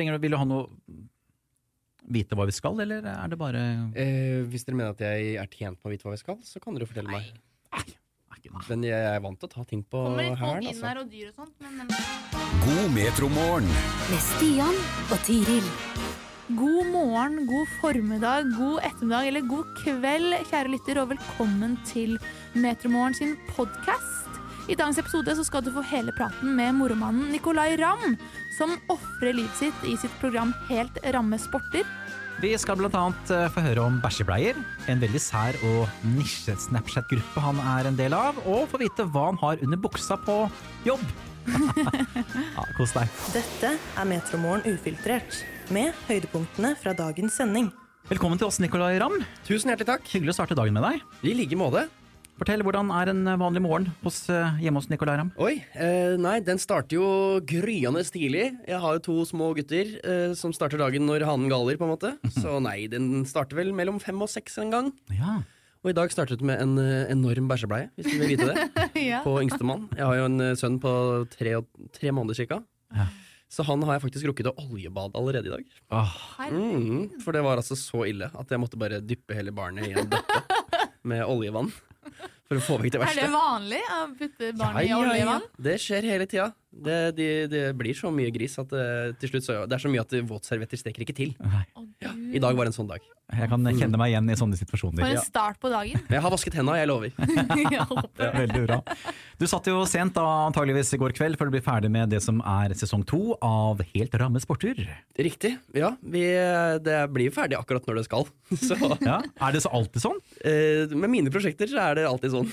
trenger Vil du ha noe Vite hva vi skal, eller er det bare Eh, hvis dere mener at jeg er tjent med å vite hva vi skal, så kan dere fortelle meg. Nei, er. Men jeg er vant til å ta ting på hælen, altså. her og dyr og sånt, men men- God metromorgen. Med Stian og Tiril. God morgen, god formiddag, god ettermiddag eller god kveld, kjære lytter, og velkommen til Metromorgen sin podkast. I dagens episode så skal du få hele praten med moromannen Nicolay Ramm, som ofrer livet sitt i sitt program Helt ramme sporter. Vi skal annet eh, få høre om bæsjebleier, en veldig sær og nisje-Snapchat-gruppe han er en del av, og få vite hva han har under buksa på jobb. ja, Kos deg. Dette er Metromorgen ufiltrert, med høydepunktene fra dagens sending. Velkommen til oss, Nicolay Ramm. Tusen hjertelig takk. Hyggelig å starte dagen med deg. I like måte. Fortell, hvordan er en vanlig morgen hos, eh, hjemme hos Nicolay Ramm? Oi, eh, nei, den starter jo gryende tidlig. Jeg har jo to små gutter eh, som starter dagen når hanen galer, på en måte. Så nei, den starter vel mellom fem og seks en gang. Ja, Og i dag startet med en eh, enorm bæsjebleie, hvis du vil vite det. Ja. På yngstemann. Jeg har jo en eh, sønn på tre, og- tre måneder cirka. Ja. Så han har jeg faktisk rukket å oljebade allerede i dag. Oh. Mm, for det var altså så ille at jeg måtte bare dyppe hele barnet i en bøtte med oljevann. For å få vekk det Er det vanlig å putte barn i Ja, ja, ja. oljevann? Det skjer hele tida. Det, de, det blir så mye gris at det, til slutt så Det er så mye at våtservietter steker ikke til. Å, Ja. Gud. I dag var en sånn dag. Jeg kan kjenne meg igjen i sånne situasjoner. For en start på dagen. Jeg har vasket henda, jeg lover. Jeg håper. Veldig bra. Du satt jo sent da, antageligvis i går kveld for å bli ferdig med det som er sesong to av Helt ramme sporter. Riktig. Ja, vi, det blir ferdig akkurat når det skal. Så Ja, Er det så alltid sånn? eh, med mine prosjekter så er det alltid sånn.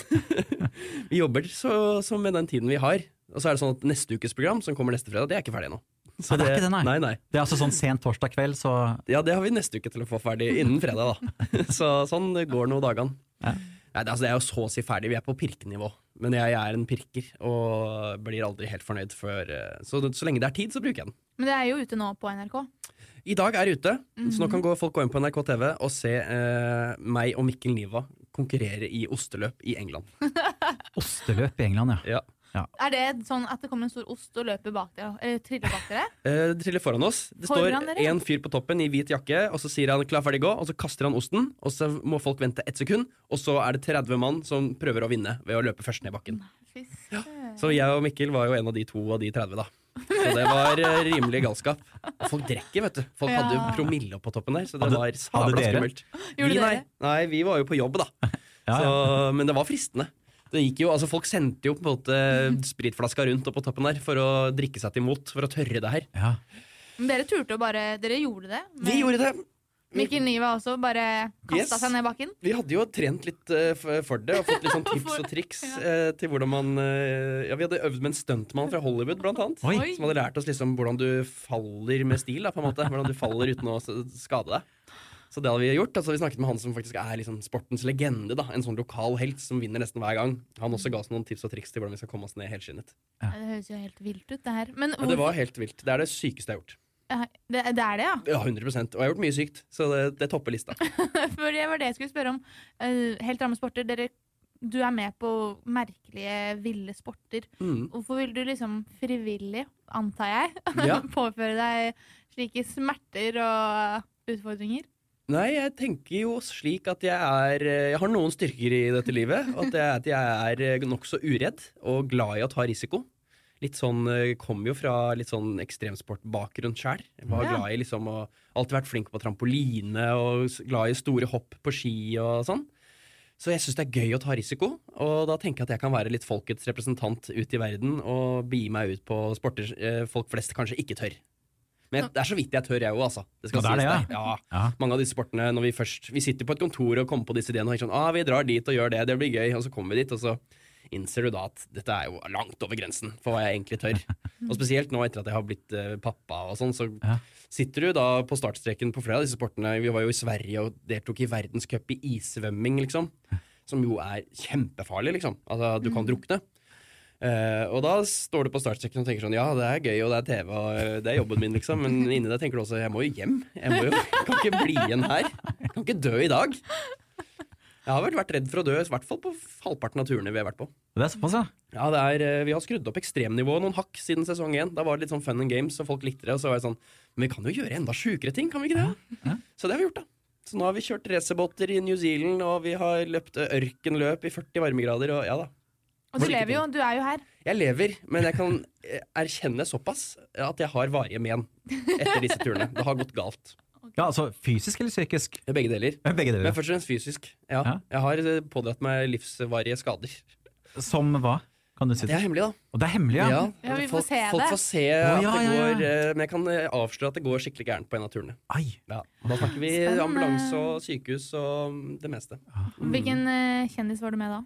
vi jobber så, så med den tiden vi har. Og så er det sånn at neste ukes program, som kommer neste fredag, det er ikke ferdig ennå. Så Ja, det er ikke det, nei. nei, nei. Det er altså sånn sent torsdag kveld, så Ja, det har vi neste uke til å få ferdig innen fredag, da. Så sånn går nå dagene. Ja. Nei, det, altså, det er jo så å si ferdig, vi er på pirkenivå. Men jeg, jeg er en pirker, og blir aldri helt fornøyd før eh, så, så lenge det er tid, så bruker jeg den. Men det er jo ute nå på NRK. I dag er det ute, så nå kan folk gå inn på NRK TV og se eh, meg og Mikkel Niva konkurrere i osteløp i England. osteløp i England, ja. Ja. Er det sånn at det kommer en stor ost og løper bak dere? Eller triller bak dere? Eh, Det triller foran oss. Det Foran står dere, en fyr på toppen i hvit jakke, og så sier han 'klar, ferdig, gå', og så kaster han osten, og så må folk vente ett sekund, og så er det 30 mann som prøver å vinne ved å løpe først ned bakken. Ja. Så jeg og Mikkel var jo en av de to av de 30, da. Så det var eh, rimelig galskap. Folk drikker, vet du. Folk Ja. hadde jo promille på toppen der, så det Hadde- var sabla skummelt. Vi, nei, nei, vi var jo på jobb, da. Ja, Så, men det var fristende. Det gikk jo, altså Folk sendte jo på en måte spritflaska rundt oppå toppen der for å drikke seg til mot, for å tørre det her. ja. Men dere turte å bare Dere gjorde det. Vi gjorde det. Mikkel Niva også bare kasta Yes. seg ned bakken. Vi hadde jo trent litt uh, for det og fått litt sånn tips For- og triks ja. eh, til hvordan man uh, Ja, Vi hadde øvd med en stuntmann fra Hollywood, blant annet. Oi. Som hadde lært oss liksom hvordan du faller med stil. Da, på en måte Hvordan du faller uten å skade deg. Så det hadde vi gjort. Altså, vi snakket med han som faktisk er liksom sportens legende. da En sånn lokal helt som vinner nesten hver gang. Han også ga oss noen tips og triks til hvordan vi skal komme oss ned helskinnet. Ja. Det høres jo helt vilt ut, det her. Men Ja, det var helt vilt. Det er det sykeste jeg har gjort. Det, det er det, ja. Ja, 100 Og jeg har gjort mye sykt, så det, det topper lista. For det var det jeg skulle spørre om. Eh, helt ramme sporter. Dere, du er med på merkelige, ville sporter. Mm. Hvorfor vil du liksom frivillig, antar jeg, Ja. påføre deg slike smerter og utfordringer? Nei, jeg tenker jo slik at jeg er eh, Jeg har noen styrker i dette livet. At jeg, at jeg er nokså uredd og glad i å ta risiko. Litt sånn, Kommer Kom jo fra litt sånn ekstremsportbakgrunn sjæl. Var glad i liksom å Alltid vært flink på trampoline og glad i store hopp på ski og sånn. Så jeg syns det er gøy å ta risiko, og da tenker jeg at jeg kan være litt folkets representant ut i verden og begi meg ut på sporter eh, folk flest kanskje ikke tør. Men det er så vidt jeg tør, jeg òg, altså. Det skal det sies det, ja. Ja. Mange av disse sportene, når vi først Vi sitter på et kontor og kommer på disse ideene og tenker sånn ah, vi drar dit og gjør det, det blir gøy, og så kommer vi dit, og så innser du da at dette er jo langt over grensen for hva jeg egentlig tør. Og spesielt nå etter at jeg har blitt uh, pappa og sånn, så Ja. sitter du da på startstreken på flere av disse sportene. Vi var jo i Sverige og deltok i verdenscup i issvømming, liksom. Som jo er kjempefarlig, liksom. Altså, du kan drukne. Eh, og da står du på startstreken og tenker sånn Ja, det er gøy, og det er TV, og eh, det er jobben min, liksom. Men inni deg tenker du også jeg må jo hjem. Jeg, må jo, jeg kan ikke bli igjen her. Jeg kan ikke dø i dag. Jeg har vel vært redd for å dø, i hvert fall på halvparten av turene vi har vært på. Det er såpass, ja. Ja, det er, eh, Vi har skrudd opp ekstremnivået noen hakk siden sesong én. Da var det litt sånn fun and games, og folk likte det. Og så var jeg sånn Men vi kan jo gjøre enda sjukere ting, kan vi ikke det? Ja. Så det har vi gjort, da. Så nå har vi kjørt racerbåter i New Zealand, og vi har løpt ørkenløp i 40 varmegrader, og ja da. Og du lever jo, du er jo her. Jeg lever, men jeg kan eh, erkjenne såpass at jeg har varige men etter disse turene. Det har gått galt. ja. Altså fysisk eller psykisk? Begge deler. Begge Men først og fremst fysisk. Ja. Ja. Jeg har eh, pådratt meg livsvarige skader. Som hva? Kan du si Det er hemmelig, da. Og det er hemmelig, ja? Ja, vi får folk, se folk det. får se at det ja, ja. går eh, Men jeg kan avsløre at det går skikkelig gærent på en av turene. Ai. Ja. Da snakker vi Spennende. ambulanse og sykehus og mm, det meste. Hvilken eh, kjendis var du med da?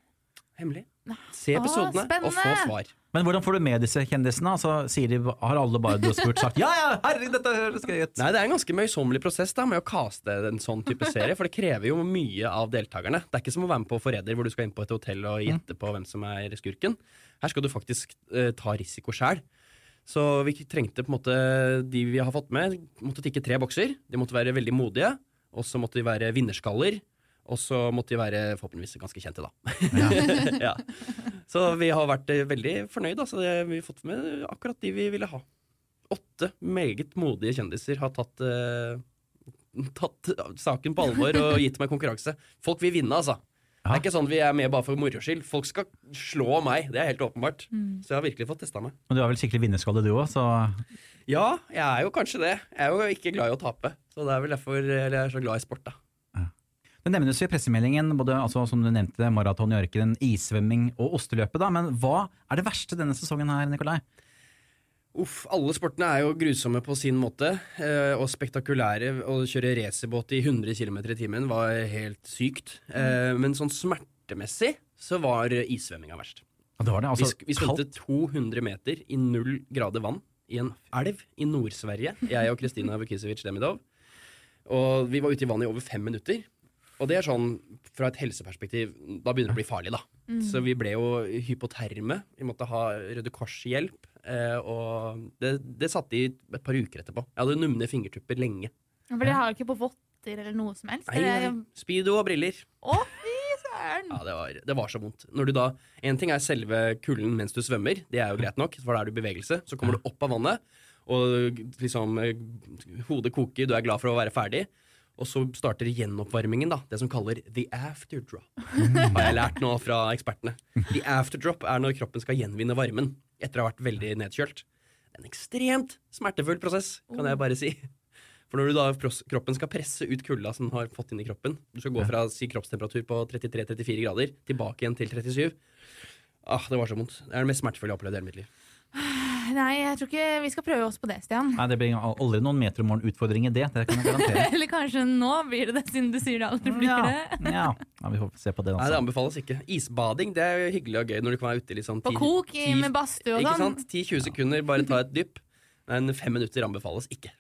Hemmelig. Se episodene episodene og få svar. Men hvordan får du med disse kjendisene? Altså, sier de, har alle bare du har spurt sagt ja, ja, herregud, dette høres gøy ut? Nei, Det er en ganske møysommelig prosess da med å caste en sånn type serie, for det krever jo mye av deltakerne. Det er ikke som å være med på Forræder, hvor du skal inn på et hotell og gjette på hvem som er skurken. Her skal du faktisk uh, ta risiko sjæl. Så vi trengte på en måte de vi har fått med, måtte tikke tre bokser. De måtte være veldig modige, og så måtte de være vinnerskaller. Og så måtte de være forhåpentligvis ganske kjente, da. ja. Så vi har vært eh, veldig fornøyd. Altså. Det- Vi har fått med akkurat de vi ville ha. Åtte meget modige kjendiser har tatt, eh, tatt saken på alvor og gitt meg konkurranse. Folk vil vinne, altså. Det er ikke sånn vi er med bare for moro skyld. Folk skal slå meg, det er helt åpenbart. Mm. Så jeg har virkelig fått testa meg. Og du er vel skikkelig vinnerskalle du òg, så Ja, jeg er jo kanskje det. Jeg er jo ikke glad i å tape. Så det er vel derfor eller jeg er så glad i sport, da. Det nevnes jo i pressemeldingen, både altså, som du nevnte, maraton i ørkenen, issvømming og osteløpet. da, Men hva er det verste denne sesongen her, Nikolai? Uff, alle sportene er jo grusomme på sin måte, eh, og spektakulære. Å kjøre racerbåt i 100 km i timen var helt sykt. Mm. men sånn smertemessig så var issvømminga verst. Ja, det var det, Vi, altså, sk- vi svømte 200 meter i null grader vann i en elv i Nord-Sverige, jeg og Kristina Vukisevic Demidov. Og vi var ute i vannet i over fem minutter. Og det er sånn, fra et helseperspektiv, da begynner det å bli farlig, da. Så vi ble jo hypoterme. Vi måtte ha Røde Kors-hjelp. Eh, og det, det satte i et par uker etterpå. Jeg hadde numne fingertupper lenge. For dere har ikke på votter eller noe som helst. Nei, nei. Speedo og briller. Å, fy søren! Ja, det var, det var så vondt. Når du da, En ting er selve kulden mens du svømmer, det er jo greit nok, for da er du i bevegelse. Så kommer du opp av vannet, og liksom eh, hodet koker, du er glad for å være ferdig. Og så starter gjenoppvarmingen, da. Det som kaller the afterdrop. Har jeg lært nå fra ekspertene. The afterdrop er når kroppen skal gjenvinne varmen etter å ha vært veldig nedkjølt. En ekstremt smertefull prosess, kan jeg bare si. For når du da kroppen skal presse ut kulda som den har fått inn i kroppen Du skal gå fra si kroppstemperatur på 33-34 grader tilbake igjen til 37. Ah, det var så vondt. Det er det mest smertefulle jeg har opplevd i hele mitt liv. Nei, jeg tror ikke vi skal prøve oss på det, Stian. Nei, det blir aldri noen Metromorgen-utfordring i det. Det kan jeg garantere. Eller kanskje nå blir det det, siden du sier det aldri blir Ja, det. ja. ja, vi får se på det. Nei, det Altså. anbefales ikke. Isbading det er jo hyggelig og gøy når du kan være ute i liksom På kok i, med badstue og sånn. sant? 10-20 sekunder, bare ta et dypp. Men fem minutter anbefales ikke.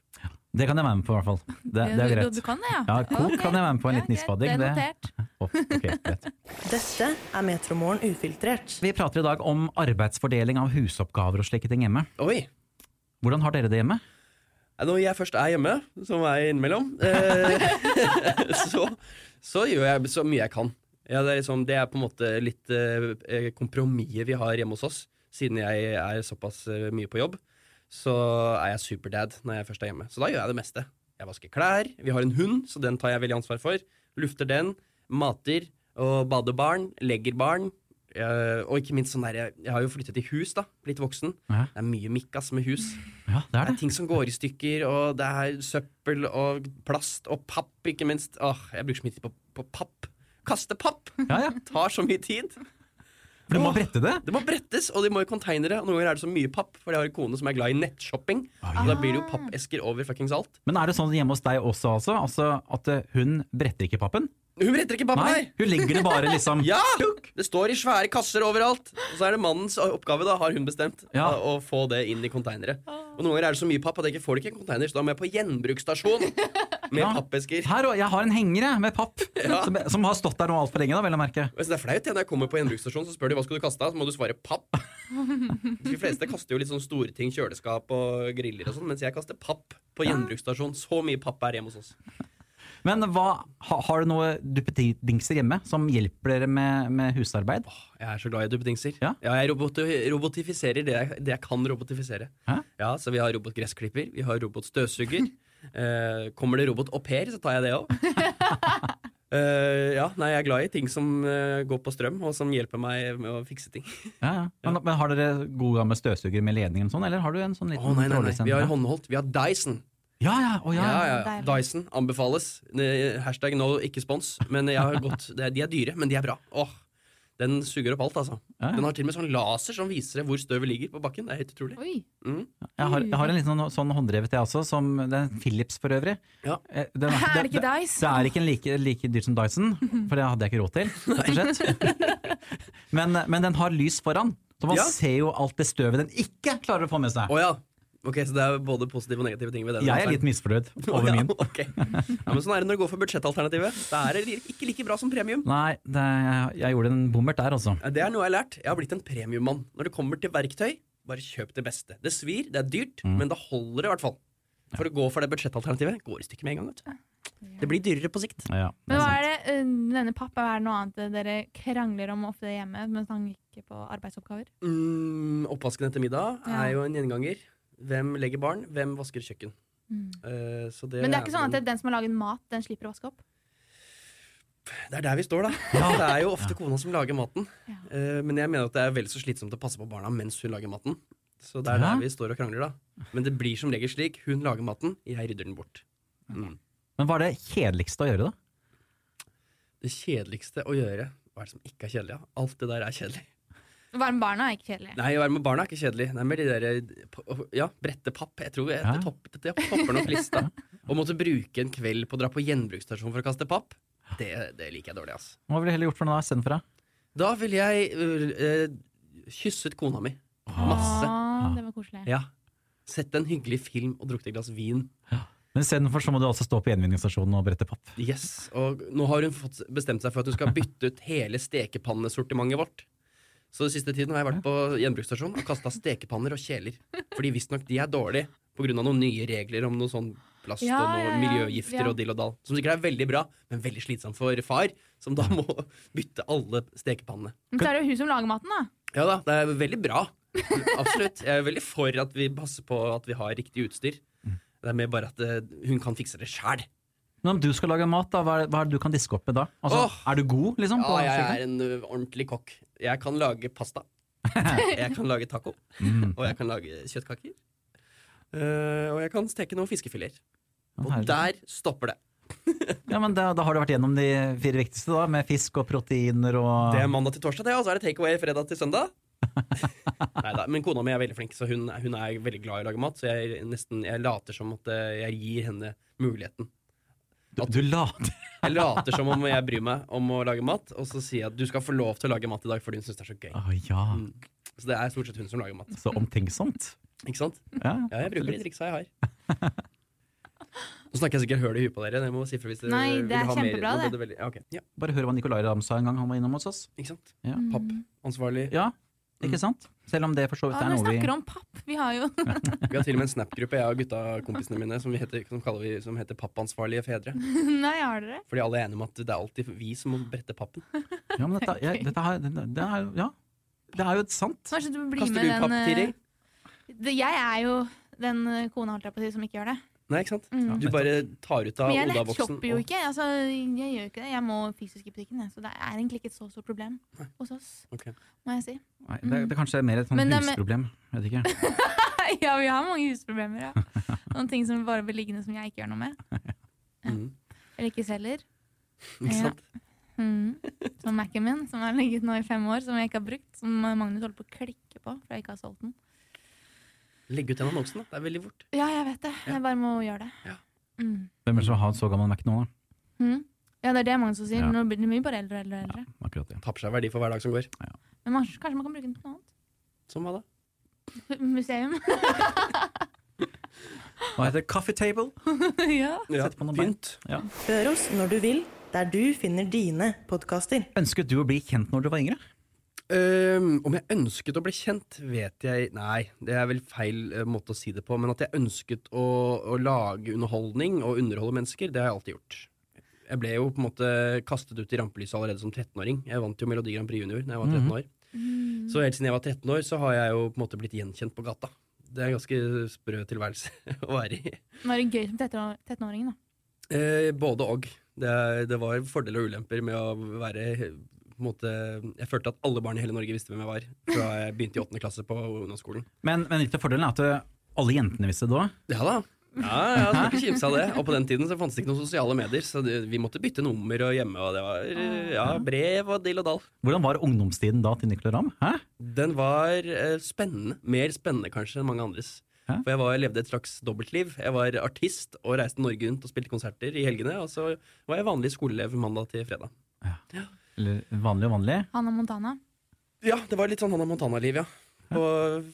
Det kan jeg være med på, i hvert fall. Det, det er du, greit. du kan det, ja? Ja, kok okay. kan jeg være med på en liten isbading. Det er Det, Dette er Metromorgen ufiltrert. Vi prater i dag om arbeidsfordeling av husoppgaver og slike ting hjemme. Oi! Hvordan har dere det hjemme? Når jeg først er hjemme, som er innimellom, eh, så, så gjør jeg så mye jeg kan. Ja, det, er liksom, det er på en måte litt eh, kompromisset vi har hjemme hos oss. Siden jeg er såpass eh, mye på jobb, så er jeg superdad når jeg først er hjemme. Så da gjør jeg det meste. Jeg vasker klær. Vi har en hund, så den tar jeg veldig ansvar for. Lufter den. Mater og bader barn. Legger barn. Uh, og ikke minst sånn der, jeg, jeg har jo flyttet i hus, da. Blitt voksen. Ja. Det er mye mikkas med hus. Ja, det Det er er ting som går i stykker, og det er søppel og plast og papp, ikke minst. Åh, jeg bruker så mye tid på, på papp. Kaste papp! Ja, ja. Tar så mye tid. For du må brette det. Det må brettes, og de må i konteinere. Og noen ganger er det så mye papp, for jeg har en kone som er glad i nettshopping. Og da blir det jo pappesker over fuckings alt. Men er det sånn hjemme hos deg også, altså? altså at hun bretter ikke pappen? Hun bretter ikke pappen Nei, hun legger det bare liksom Ja! Det står i svære kasser overalt. Og så er det mannens oppgave, da, har hun bestemt, Ja. å få det inn i konteinere. Og noen ganger er det så mye papp at jeg ikke får det ikke i en konteiner, så da må jeg på gjenbruksstasjon med Ja. pappesker. Her, jeg har en henger med papp som, som har stått der nå altfor lenge. da, vel å merke. Det er flaut. ja. Når jeg kommer på gjenbruksstasjon, så spør de hva skal du kaste, så må du svare papp. De fleste kaster jo litt sånn store ting, kjøleskap og griller og sånn, mens jeg kaster papp på gjenbruksstasjon. Så mye papp er hjemme hos oss. Men hva, har du noe duppedingser hjemme som hjelper dere med, med husarbeid? Jeg er så glad i duppedingser. Ja? jeg robot robotifiserer det jeg, det jeg kan robotifisere. Hæ? Ja, Så vi har robotgressklipper, vi har robotstøvsuger. eh, kommer det robot au pair, så tar jeg det òg. Uh, ja, nei, jeg er glad i ting som uh, går på strøm, og som hjelper meg med å fikse ting. Ja, ja. Men, men Har dere god gammel støvsuger med ledningen sånn, eller har du en sånn liten oh, nei, nei, nei, vi har håndholdt. Vi har Dyson. Ja, ja, oh, ja. Ja, ja. Dyson anbefales. Hashtag no, ikke spons. Men jeg har gått, er- de er dyre, men de er bra. Åh, den suger opp alt, altså. Ja, ja. Den har til og med sånn laser som viser hvor støvet ligger på bakken. Det er helt utrolig. Oi. Mm. Jeg har, jeg har en liten sånn, sånn hånddrevet jeg også, som det er Philips for øvrig. Ja. Eh, Den, Er det ikke Dyson? Det er ikke en like, like dyr som Dyson, for det hadde jeg ikke råd til. rett og slett. Men, men den har lys foran, så man Ja. ser jo alt det støvet den ikke klarer å få med seg. Oh, ja. Ok, Så det er både positive og negative ting ved den? Jeg er litt misfornøyd over ja, min. Okay. ja, men Sånn er det når du går for budsjettalternativet. Da er det ikke like bra som premium. Nei, det, jeg, jeg gjorde en bommert der, altså. Det er noe jeg har lært. Jeg har blitt en premiummann. Når det kommer til verktøy, bare kjøp det beste. Det svir, det er dyrt, Mm. men det holder i hvert fall. For å gå for det budsjettalternativet går i stykker med en gang. vet du. Det blir dyrere på sikt. Ja, det Men er hva er det, eh, denne pappa, er det noe annet dere krangler om ofte hjemme mens han gikk på arbeidsoppgaver? Mm, oppvasken etter middag er jo en gjenganger. Hvem legger barn? Hvem vasker kjøkken? Eh, så det Men det er ikke sånn at den som har laget mat, den slipper å vaske opp? Det er der vi står, da. Det er jo ofte kona som lager maten. Ja. Eh, men jeg mener at det er vel så slitsomt å passe på barna mens hun lager maten. Så det er Ja. der vi står og krangler, da. Men det blir som regel slik. Hun lager maten, jeg rydder den bort. Mm. Men hva er det kjedeligste å gjøre, da? Det kjedeligste å gjøre Hva er det som ikke er kjedelig? Ja? Alt det der er kjedelig. Varme barna er ikke kjedelig. Nei, å være med barna er ikke kjedelig. Nei, med de der, ja, brette papp. Jeg tror jeg, Ja. det, topp, det topper nok lista. Å måtte bruke en kveld på å dra på gjenbruksstasjon for å kaste papp, det, det liker jeg dårlig, ass. Hva ville du heller gjort for noe istedenfor? da? Da ville jeg øh, kysset kona mi. Masse. Ah, det var koselig. Ja. Sett en hyggelig film og drukket et glass vin. Men istedenfor så må du altså stå på gjenvinningsstasjonen og brette papp. Yes, Og nå har hun fått bestemt seg for at hun skal bytte ut hele stekepannesortimentet vårt. Så den siste tiden har jeg vært på gjenbruksstasjon og kasta stekepanner og kjeler. Fordi visstnok de er dårlige pga. noen nye regler om noe sånn plast Ja, og noen miljøgifter Ja. og dill og dall. Som sikkert er veldig bra, men veldig slitsomt for far, som da må bytte alle stekepannene. Men så er det jo hun som lager maten, da. Ja da, det er veldig bra. Absolutt. Jeg er veldig for at vi passer på at vi har riktig utstyr. Det er mer bare at eh, hun kan fikse det sjæl. Men om du skal lage mat, da, hva er, hva er det du kan diske opp med da? Altså, oh, Er du god, liksom? på Ja, jeg er en ordentlig kokk. Jeg kan lage pasta. Jeg kan lage taco. Mm. Og jeg kan lage kjøttkaker. Uh, og jeg kan steke noen fiskefileter. Og der stopper det. Ja, men da, da har du vært gjennom de fire viktigste, da, med fisk og proteiner og Det er mandag til torsdag, det, og så er det takeaway fredag til søndag. Neida, men kona mi er veldig flink, så hun, hun er veldig glad i å lage mat. Så jeg, nesten, jeg later som at eh, jeg gir henne muligheten. Du, du later Jeg later som om jeg bryr meg om å lage mat, og så sier jeg at du skal få lov til å lage mat i dag fordi hun syns det er så gøy. Ah, ja, Mm. Så det er stort sett hun som lager mat. så omtenksomt. Ikke sant? Ja, Ja, jeg bruker de triksa jeg har. Nå snakker jeg sikkert høl i huet på dere. Det må si for hvis dere Nei, det vil er ha mer- kjempebra, ble det. veldig- Ja, okay. ja, Bare hør hva Nicolai Ramm sa en gang han var innom hos oss. ikke sant? Ja, Papp. Ansvarlig. ja ikke sant? Selv om det for så vidt Ja, er noe vi snakker om papp. Vi har jo Vi har til og med en Snap-gruppe, jeg og gutta-kompisene mine, som, vi heter, som, vi, som heter Pappansvarlige fedre. Nei, har dere? Fordi alle er enige om at det er alltid vi som må brette pappen. Ja, men dette, jeg, dette her, det, det er, jo- ja, det er jo sant. Kanskje du blir Kaster med du papp, den Tiri? eh, Jeg er jo den eh, kona holdt jeg på å si som ikke gjør det. Nei, ikke sant? Mm. Du bare tar ut av Men jeg Oda-boksen. nettshopper jo ikke. Altså, jeg gjør ikke det. Jeg må fysisk i butikken, så det er egentlig ikke et så stort problem hos oss. Okay. Må jeg si. Nei, det, det er kanskje mer et sånt er med- husproblem. Vet ikke. ja, vi har mange husproblemer, ja. Noen ting som bare blir liggende som jeg ikke gjør noe med. Ja. Eller ikke selger. Ikke Ja. sant? Mm. Som Mac-en min, som har ligget nå i fem år, som jeg ikke har brukt. Som Magnus holder på å klikke på, for jeg ikke har solgt den. Legg ut den annonsen, da. Det er veldig fort. Ja, jeg vet det. Jeg bare må gjøre det. Ja. Mm. Hvem er det som har en så gammel Mac nå, da? Mm. Ja, det er det mange som sier. Ja. Nå blir det mye bare eldre og eldre. og eldre. Akkurat det. Tapper seg verdi for hver dag som går. Men man, kanskje man kan bruke den til noe annet? Som hva da? Museum. Hva heter det? Coffee table? ja. Ja, Sett på noe pynt. Ja. Hør oss når du vil, der du finner dine podkaster. Ønsket du å bli kjent når du var yngre? Øhm, om jeg ønsket å bli kjent, vet jeg Nei, det er vel feil uh, måte å si det på. Men at jeg ønsket å, å lage underholdning og underholde mennesker, det har jeg alltid gjort. Jeg ble jo på en måte kastet ut i rampelyset allerede som 13-åring. Jeg vant jo Melodi Grand Prix Junior da jeg var 13 år. Så helt siden jeg var 13 år, så har jeg jo på en måte blitt gjenkjent på gata. Det er en ganske sprø tilværelse å være i. Er det gøy som 13 13-åringen, da. Eh, både og. Det, det var fordeler og ulemper med å være måte, Jeg følte at alle barn i hele Norge visste hvem jeg var fra jeg begynte i åttende klasse på ungdomsskolen. Men, men litt av fordelen er at eh, alle jentene visste det òg. Ja da. Ja, ja, skal ikke kimse av det. Og på den tiden så fantes det ikke noen sosiale medier, så det, vi måtte bytte nummer og hjemme, og det var ja, brev og dill og dall. Hvordan var ungdomstiden da til Nicolay Ramm? Den var eh, spennende. Mer spennende kanskje enn mange andres. Hæ? For jeg var, jeg levde et slags dobbeltliv. Jeg var artist og reiste Norge rundt og spilte konserter i helgene. Og så var jeg vanlig skoleelev mandag til fredag. Eller vanlig og vanlig? Hanna Montana. Ja, det var litt sånn Hannah Montana-liv, ja. På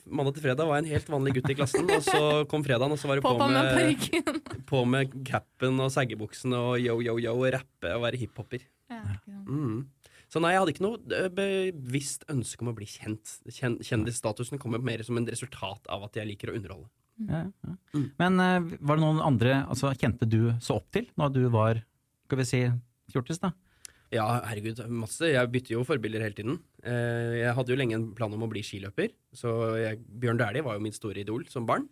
mandag til fredag var jeg en helt vanlig gutt i klassen, og så kom fredagen, og så var det På på med på med capen og saggebuksene og yo, yo, yo, og rappe og være hiphopper. Ja. Mm. Så nei, jeg hadde ikke noe eh, bevisst ønske om å bli kjent. Kjen Kjendisstatusen kommer mer som en resultat av at jeg liker å underholde. Ja, ja. Mm. Men eh, var det noen andre altså, kjente du så opp til når du var skal vi si, fjortis? da? Ja, herregud, masse. Jeg bytter jo forbilder hele tiden. Eh, Jeg hadde jo lenge en plan om å bli skiløper, så jeg, Bjørn Dæhlie var jo mitt store idol som barn.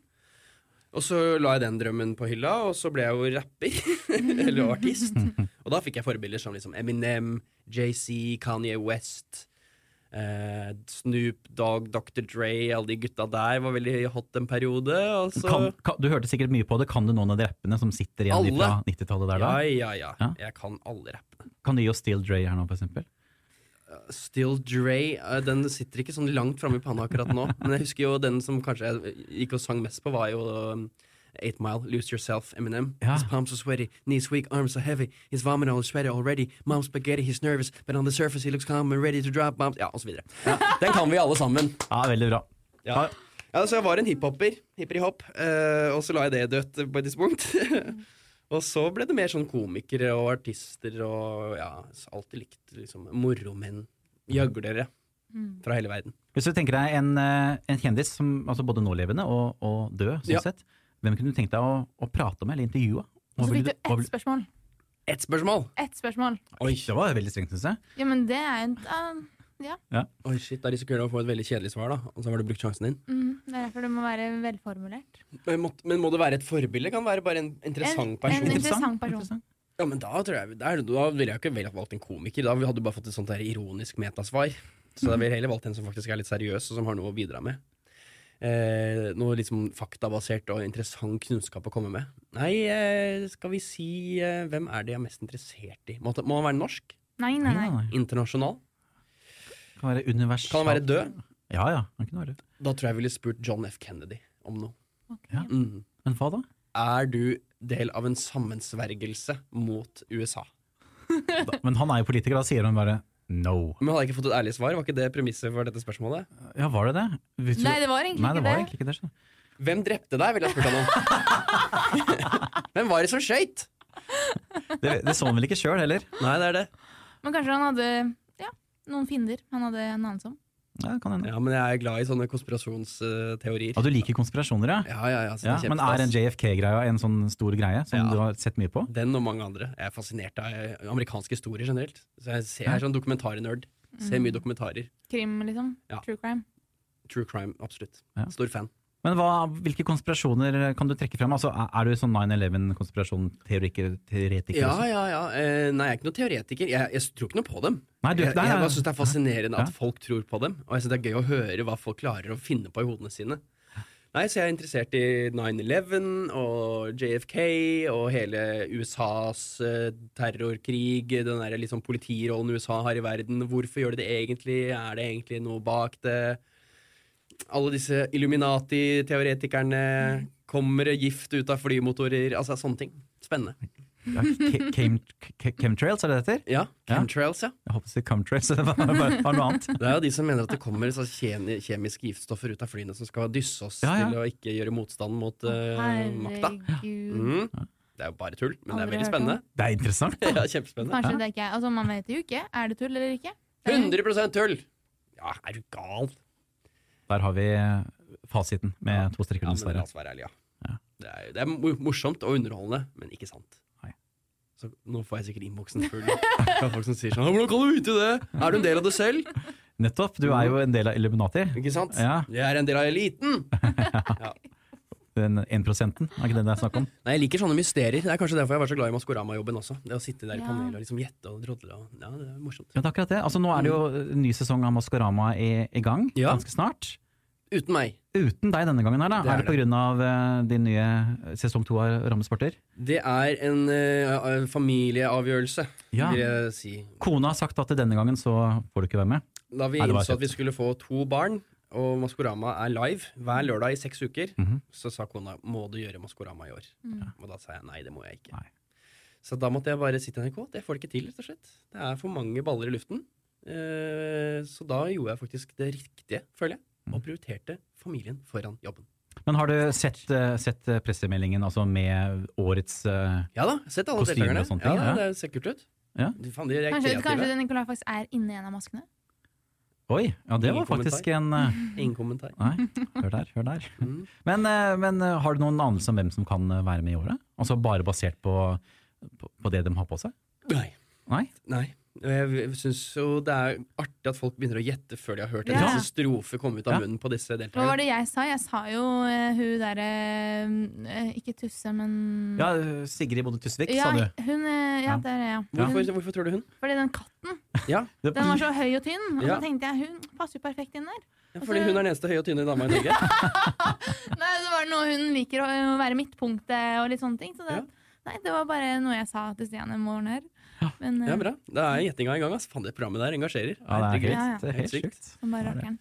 Og så la jeg den drømmen på hylla, og så ble jeg jo rapper. Eller artist. Og da fikk jeg forbilder som liksom Eminem, JC, Kanye West, eh, Snoop Dogg, Dr. Dre, alle de gutta der var veldig hot en periode. Og så Kan, kan, du hørte sikkert mye på det. Kan du noen av de rappene som sitter igjen Alle. fra 90-tallet der da? Ja, ja, ja, Ja. Jeg kan alle rappene. Kan du gi oss Steel Dre her nå, for eksempel? Still Dre, eh, den sitter ikke sånn langt framme i panna akkurat nå. Men jeg husker jo den som kanskje jeg gikk og sang mest på, var jo um, Eight Mile, Lose Yourself, Eminem. Ja. His palms are sweaty, knees weak, arms are heavy. His vomit all sweaty already. Mom's spaghetti, he's nervous, but on the surface he looks calm and ready to drop bombs. Ja, så videre. Den kan vi alle sammen. Ja, veldig bra. Ja. Ja, så jeg var en hiphopper, hipperi-hopp, eh, og så la jeg det dødt på et tidspunkt. og så ble det mer sånn komikere og artister og ja, alltid likt liksom moromenn, gjøglere fra hele verden. Hvis du tenker deg en, eh, en kjendis som altså både nålevende og, og død, sånn Ja. sett, hvem kunne du tenkt deg å, å prate med eller intervjue? Og så fikk du ett spørsmål. Ett spørsmål! Ett spørsmål. Oi, det var veldig strengt, syns jeg. Ja, men det er en uh, Oi, shit, Da risikerer du å få et veldig kjedelig svar, da. Og så har du brukt sjansen din. mm, Det er derfor det må være velformulert. Men må, men må det være et forbilde? Kan det være bare en interessant En- person? en interessant person. Interessant. Ja, men da tror jeg der, Da ville jeg ikke vel valgt en komiker. Da hadde du bare fått et sånt der ironisk metasvar. Så da ville jeg heller valgt en som faktisk er litt seriøs, og som har noe å bidra med. Eh, noe liksom faktabasert og interessant kunnskap å komme med. Nei, eh, skal vi si eh, Hvem er det jeg er mest interessert i? Må, må han være norsk? Nei, nei, nei. Internasjonal? Kan være universal. Kan han være død? Ja, ja. Han kunne være død. Da tror jeg jeg ville spurt John F. Kennedy om noe. Okay. Ja. Mhm. Men hva da? Er du del av en sammensvergelse mot USA? da? Men han er jo politiker, da sier han bare no. Men hadde jeg ikke fått et ærlig svar? Var ikke det premisset for dette spørsmålet? Ja, var det det? Du- Nei, det var egentlig Nei, det ikke var det. egentlig ikke det. skjønner. Hvem drepte deg, ville jeg spurt han om. Hvem var det som skøyt? Det, det så han vel ikke sjøl heller? Nei, det er det. Men kanskje han hadde ja, noen fiender han hadde en anelse om. Ja, kan hende. Ja, men jeg er glad i sånne konspirasjonsteorier. Og du liker konspirasjoner, ja? Ja, ja, ja, ja er men er en. JFK-greia en sånn stor greie som Ja. du har sett mye på? Den og mange andre. Jeg er fascinert av amerikansk amerikanske historier generelt. Så jeg, ser, jeg er sånn dokumentarnerd. Ser mye dokumentarer. Krim, liksom. Ja. True crime. True crime, absolutt. Ja. Stor fan. Men hva, hvilke konspirasjoner kan du trekke frem? Altså, er- du sånn 9-11-konspirasjonsteoretiker? Ja, ja, ja. Eh, nei, jeg er ikke noen teoretiker. Jeg, jeg tror ikke noe på dem. Nei, du, jeg jeg bare syns det er fascinerende Ja. at folk tror på dem. Og jeg syns det er gøy å høre hva folk klarer å finne på i hodene sine. Nei, Så jeg er interessert i 9-11 og JFK og hele USAs eh, terrorkrig, den der liksom politirollen USA har i verden. Hvorfor gjør de det egentlig? Er det egentlig noe bak det? Alle disse Illuminati-teoretikerne. Kommer gift ut av flymotorer? Altså sånne ting. Spennende. Ja, chemtrails, er det det heter? Ja, chemtrails, ja. Jeg håper å si chemtrails, det var bare var noe annet. Det er jo de som mener at det kommer kjemiske giftstoffer ut av flyene som skal dysse oss Ja, ja. til å ikke gjøre motstand mot uh, makta. Mm. Det er jo bare tull, men det er veldig spennende. spennende. Det er interessant. ja, kjempespennende. Kanskje det ikke er Altså, man vet jo ikke. Er det tull eller ikke? Det er- 100 tull! Ja, er du gal? Der har vi fasiten med to strekker Ja, under la svaret. oss være ærlige, ja. Ja. Det er, det er morsomt og underholdende, men ikke sant. Nei. Så nå får jeg sikkert innboksen full av folk som sier sånn 'Hvordan kan du vite det? Er du en del av det selv?' Nettopp, du er jo en del av Illuminati. Ikke sant? Ja. Jeg er en del av eliten! Den 1 prosenten, er ikke det det er snakk om? Nei, Jeg liker sånne mysterier. Det er kanskje derfor jeg var så glad i Maskorama-jobben også. Det å sitte der i panelet og liksom gjette og drodle. Og, ja, det er morsomt. Men det er akkurat det. Altså, nå er det jo ny sesong av Maskorama i, i gang, Ja. ganske snart. Uten meg. Uten deg denne gangen her, da. Det er er det på grunn av eh, din nye sesong to av Rammesporter? Det er en uh, familieavgjørelse, Ja. vil jeg si. Kona har sagt at denne gangen så får du ikke være med. Da vi Nei, innså at vi skulle få to barn, og Maskorama er live hver lørdag i seks uker, Mhm. så sa kona må du gjøre Maskorama i år. Og da sa jeg nei, det må jeg ikke. Nei. Så da måtte jeg bare si til NRK det får det ikke til, rett og slett. Det er for mange baller i luften. Eh, så da gjorde jeg faktisk det riktige, føler jeg, og prioriterte familien foran jobben. Men har du sett, eh, sett eh, pressemeldingen altså med årets eh, Ja da, sett alle deltakerne. Ja, ja. Det ser kult ut. Ja. De, faen, de er Kanskje, kanskje Nicolai faktisk er inni en av maskene? Oi, ja det Ingen var faktisk en eh, Ingen kommentar. Nei, hør der, hør der. Mm. Men, eh, men eh, har du noen anelse om hvem som kan være med i året? Altså bare basert på, på, på det de har på seg? Nei. Nei? Nei. Og Jeg syns jo det er artig at folk begynner å gjette før de har hørt en Ja. strofe komme ut av Ja. munnen på disse Hva var det jeg sa? Jeg sa jo uh, hun derre uh, Ikke Tusse, men Ja, Sigrid Bonde Tusvik, ja, sa du. hun, uh, ja, Ja. der er jeg. Hvorfor, Hun, hvorfor tror du hun? fordi den katten Ja, den var så høy og tynn, og Ja. så tenkte jeg hun passer jo perfekt inn der. ja, fordi hun er den eneste høye og tynne dama i Norge. Nei, det var noe hun liker å å være midtpunktet og litt sånne ting. Så det, Ja. nei, det var bare noe jeg sa til Stian en morgen her. Men eh, Ja, bra. Da er gjettinga i gang. Altså. Faen, det programmet der engasjerer. Ja, det er helt, Ja, ja. det er helt Helt sykt. Ja.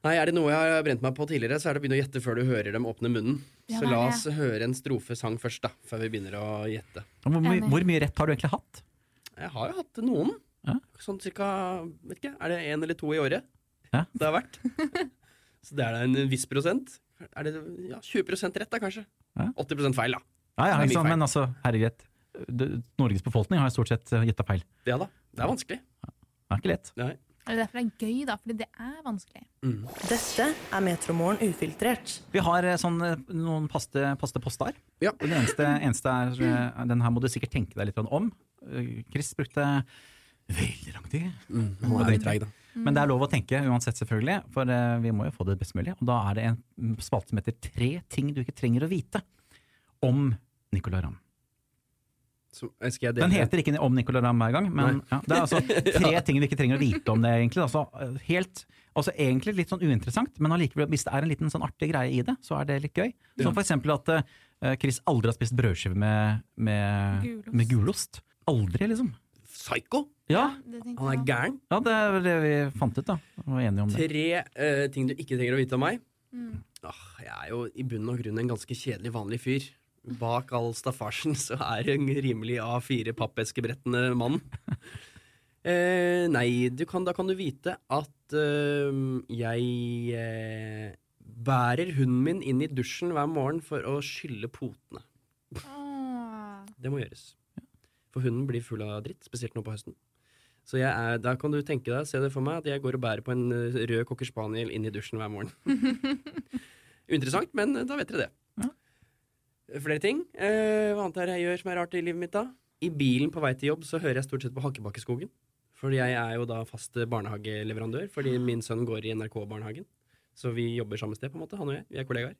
Nei, Er det noe jeg har brent meg på tidligere, så er det å begynne å gjette før du hører dem åpne munnen. Ja, Så la oss høre en strofesang først, da, før vi begynner å gjette. Hvor, my, hvor mye rett har du egentlig hatt? Jeg har jo hatt noen. Ja. Sånn cirka vet ikke, Er det én eller to i året Ja. det har vært? så det er da en viss prosent. Er det ja, 20 rett, da, kanskje? Ja. 80 feil, da. Ja, ja, feil. men altså, herregud. Du- Norges befolkning har stort sett eh, gjetta feil. Ja da. Det er vanskelig. Det er ikke lett. Nei. Det er derfor det er gøy, da, fordi det er vanskelig. Mm. Dette er Metromorgen ufiltrert. Vi har eh, sånn, eh, noen paste, paste poster. Ja. Den eneste, eneste er Den her må du sikkert tenke deg litt om. Chris brukte veldig lang tid. Mm. Nå er litt treig, da. Men det er lov å tenke uansett, selvfølgelig. For vi må jo få det best mulig. Og da er det en mm, spalte som heter Tre ting du ikke trenger å vite om Nicolay Ramm. Så eh, skal jeg Den heter ikke om Nicolai Ramm hver gang, men ja, det er altså tre ting vi ikke trenger å vite om det, egentlig. Altså, eh, helt, altså egentlig litt sånn uinteressant, men allikevel, hvis det er en liten sånn artig greie i det, så er det litt gøy. Som for eksempel at uh, Chris aldri har spist brødskive med, med, Gulost. med gulost. Aldri, liksom. Psycho! Ja, Han er gæren. ja det er det vi fant ut, da. Vi var enige om det. Tre uh, ting du ikke trenger å vite om meg. Mm. Åh, jeg er jo i bunn og grunn en ganske kjedelig, vanlig fyr. Bak all staffasjen så er det en rimelig A4 pappeskebrettende mann. Eh, nei, du kan, da kan du vite at eh, jeg eh, bærer hunden min inn i dusjen hver morgen for å skylle potene. Åh. Det må gjøres. For hunden blir full av dritt, spesielt nå på høsten. Så er, da kan du tenke deg, se det for meg, at jeg går og bærer på en eh, rød cocker spaniel inn i dusjen hver morgen. Interessant, men eh, da vet dere det. Flere ting. Eh, hva annet er det jeg gjør som er rart i livet mitt, da? I bilen på vei til jobb så hører jeg stort sett på Hakkebakkeskogen. Fordi jeg er jo da fast barnehageleverandør, fordi min sønn går i NRK-barnehagen. Så vi jobber samme sted, på en måte, han og jeg. Vi er kollegaer.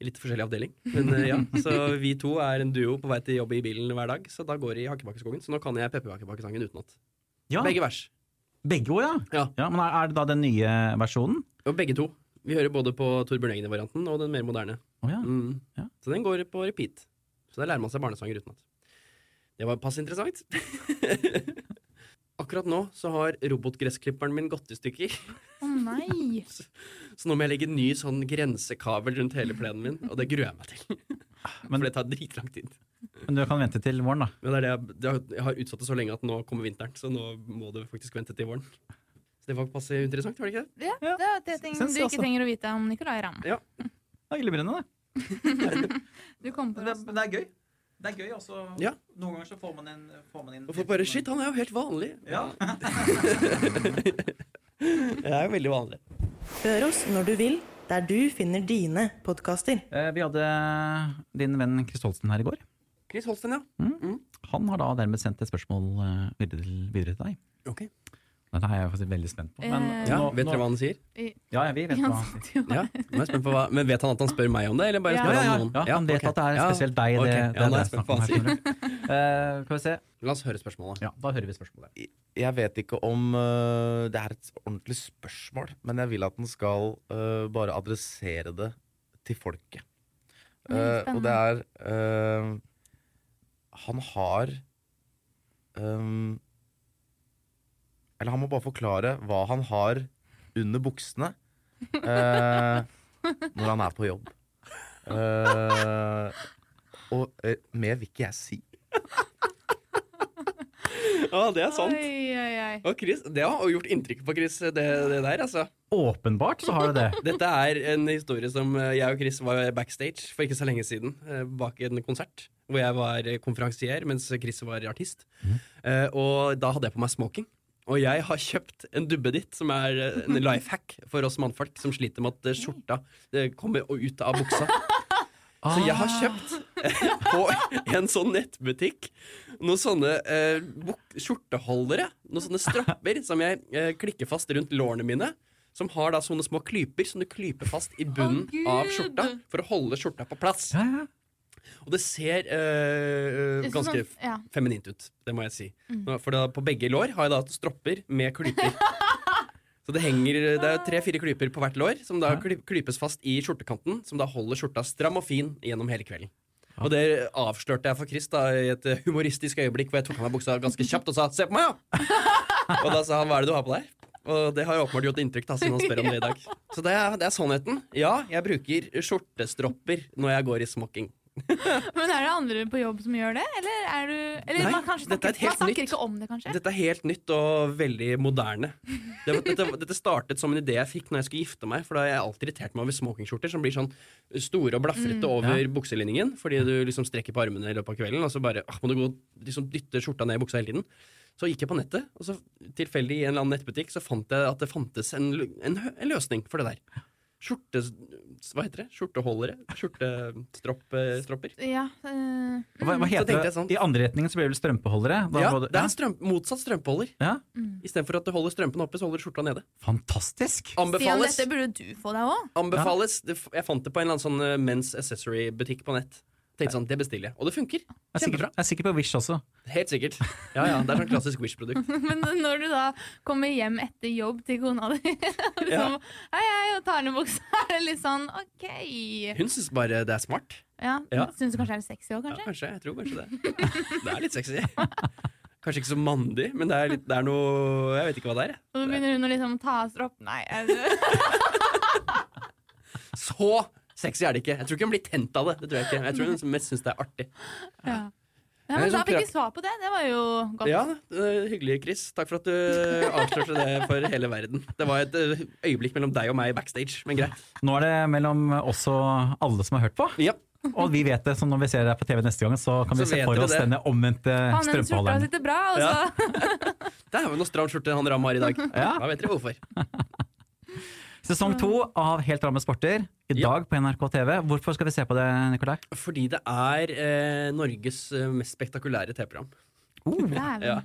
I litt forskjellig avdeling. Men eh, ja, Så vi to er en duo på vei til jobb i bilen hver dag, så da går det i Hakkebakkeskogen. Så nå kan jeg Pepperkakebakkesangen utenat. Ja, Begge vers. begge ord, ja. Ja. Men er, er det da den nye versjonen? Jo, begge to. Vi hører både på Torbjørn Egner-varianten og den mer moderne. Oh, ja. Mm. Ja. Så den går på repeat. Så der lærer man seg barnesanger utenat. Det var passe interessant. Akkurat nå så har robotgressklipperen min gått i stykker. Å nei! Så nå må jeg legge en ny sånn grensekabel rundt hele plenen min, og det gruer jeg meg til. Men- For det tar dritlang tid. Men du kan vente til våren, da. Men det er det jeg, jeg har utsatt det så lenge at nå kommer vinteren, så nå må du faktisk vente til våren. Det var passe interessant, var det ikke det? Ja, Ja. det er tre ting du Syns ikke også. trenger å vite om Nicolay Ramm. Det er illebrennende, det. Du kom på det. Men det er gøy. Det er gøy også. Ja. Noen ganger så får man, inn, får man inn Og får bare Shit, han er jo helt vanlig. Ja. Jeg er jo veldig vanlig. Hør oss når du vil, der du finner dine podkaster. Eh, Vi hadde din venn Chris Holsten her i går. Chris Holsten, ja. Han har da dermed sendt et spørsmål eh, videre, til- deg. Ok. Dette er jeg faktisk veldig spent på. Men, Eh, Ja, nå- vet dere hva han sier? Ja, ja, vi vet hva. han sier. Ja, hva Men vet han at han spør meg om det, eller bare Ja. spør Ja, ja, han noen? ja, han vet okay. at det er spesielt deg. Det, Ja, det nå er er hva han sier. Uh, kan vi se. La oss høre spørsmålet. Ja, da hører vi spørsmålet. Jeg vet ikke om uh, det er et ordentlig spørsmål, men jeg vil at den skal uh, bare adressere det til folket. Eh, og det er Han har øhm, Eller han må bare forklare hva han har under buksene eh, når han er på jobb. Eh, og eh, mer vil ikke jeg si. Ja, det er sant. Oi, oi, oi. Og Chris, det har gjort inntrykk på Chris, det, det der, altså. Åpenbart så har du det. Dette er en historie som eh, jeg og Chris var backstage for ikke så lenge siden, eh, bak en konsert. Hvor jeg var eh, konferansier, mens Chris var artist. Eh, og da hadde jeg på meg smoking. Og jeg har kjøpt en duppeditt, som er eh, en life hack for oss mannfolk som sliter med at eh, skjorta eh, kommer ut av buksa. Så jeg har kjøpt på en sånn nettbutikk noen sånne eh, buk- skjorteholdere. Noen sånne strapper som jeg eh, klikker fast rundt lårene mine. Som har da sånne små klyper som du klyper fast i bunnen oh, av skjorta for å holde skjorta på plass. Ja, ja. Og det ser øh, ganske sånn- ja. feminint ut, det må jeg si. Mm. For da, på begge lår har jeg da stropper med klyper. Så det henger Det er tre-fire klyper på hvert lår, som da ja. klypes fast i skjortekanten. Som da holder skjorta stram og fin gjennom hele kvelden. Og det avslørte jeg for Chris da i et eh, humoristisk øyeblikk hvor jeg tok av meg buksa ganske kjapt og sa 'se på meg', ja! og da sa han 'hva er det du har på deg'? Og det har jo åpenbart gjort inntrykk, da, siden han spør om det i dag. Så det er, det er sannheten. Ja, jeg bruker skjortestropper når jeg går i smoking. Men er det andre på jobb som gjør det, eller er du Eller Nei, man, kanskje er snakker, man snakker ikke om det, kanskje? Dette er helt nytt og veldig moderne. Det, dette, dette startet som en idé jeg fikk når jeg skulle gifte meg. For da har jeg alltid irritert meg over smokingskjorter som blir sånn store og blafrete Mm. over bukselinningen. Fordi du liksom strekker på armene i løpet av kvelden, og så bare ah, må du gå liksom dytte skjorta ned i buksa hele tiden. Så gikk jeg på nettet, og så tilfeldig i en eller annen nettbutikk så fant jeg at det fantes en, en, en løsning for det der. Skjorte... Hva heter det? Skjorteholdere? Skjortestropper? Ja, eh, Hva, hva heter det? sånn. I andre retningen så blir det vel strømpeholdere? Da Ja, må det er strøm, motsatt strømpeholder. ja. Istedenfor at du holder strømpen oppe, så holder du skjorta nede. Fantastisk! Stian, dette burde du få deg òg. Anbefales Ja. Jeg fant det på en eller annen sånn eh, men's accessory-butikk på nett. Tenkte sånn, Det bestiller jeg. Og det funker. Jeg er sikker, jeg er sikker på Wish også. Helt sikkert. Ja, ja, Det er sånn klassisk Wish-produkt. Men når du da kommer hjem etter jobb til kona di liksom, Hei, hei, og tar ned buksa, er det litt sånn OK. Hun syns bare det er smart. Ja, Ja. Syns du kanskje det er sexy òg, Ja, kanskje? kanskje. Jeg tror kanskje det. Det er litt sexy. Kanskje ikke så mandig, men det er, litt, det er noe Jeg vet ikke hva det er. Og så begynner hun å liksom ta av stropp Nei, jeg, Så sexy er det ikke. Jeg tror ikke hun blir tent av det. Det tror Jeg ikke Jeg tror hun mest syns det er artig. ja. Ja, men da sånn fikk vi svar på det. Det var jo godt. Ja, hyggelig, Chris. Takk for at du avslørte det for hele verden. Det var et eh, øyeblikk mellom deg og meg backstage, men greit. Nå er det mellom oss og alle som har hørt på. Ja. Og vi vet det, så når vi ser deg på TV neste gang, så kan vi se for oss det. denne omvendte Han strømpeholderen. sitter bra, altså. Ja. så Det er jo noe stram skjorte han Ram har i dag. Ja. Da vet dere hvorfor. Sesong to av Helt ramme sporter, i Ja. dag på NRK TV. Hvorfor skal vi se på det, Nikolai? Fordi det er eh, Norges eh, mest spektakulære TV-program. Oh. Ja.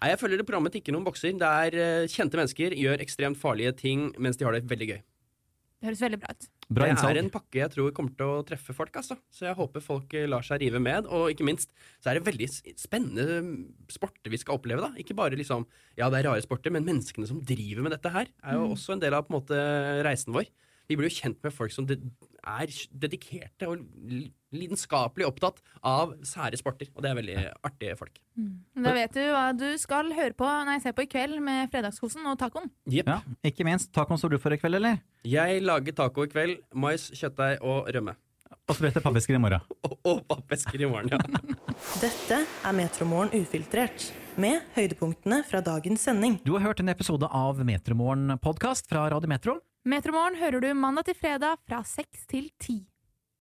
Nei, Jeg følger det programmet til ikke noen bokser. Det er eh, Kjente mennesker gjør ekstremt farlige ting mens de har det veldig gøy. Det høres veldig bra ut. Bra det er en pakke jeg tror kommer til å treffe folk. Altså. Så jeg håper folk eh, lar seg rive med. Og ikke minst så er det veldig spennende mm, sporter vi skal oppleve. da Ikke bare liksom, ja det er rare sporter, men menneskene som driver med dette her, er jo også en del av på en måte reisen vår. Vi blir jo kjent med folk som er dedikerte og lidenskapelig opptatt av sære sporter. Og det er veldig artige folk. Da vet du hva du skal høre på Nei, se på i kveld med Fredagskosen og tacoen. Yep. Ja, ikke minst. Tacoen står du for i kveld, eller? Jeg lager taco i kveld. Mais, kjøttdeig og rømme. Og så blir det pappesker i morgen. Og, og pappesker i morgen, ja. Dette er Metromorgen ufiltrert, med høydepunktene fra dagens sending. Du har hørt en episode av Metromorgen podkast fra Radio Metro. Metromorgen hører du mandag til fredag fra seks til ti.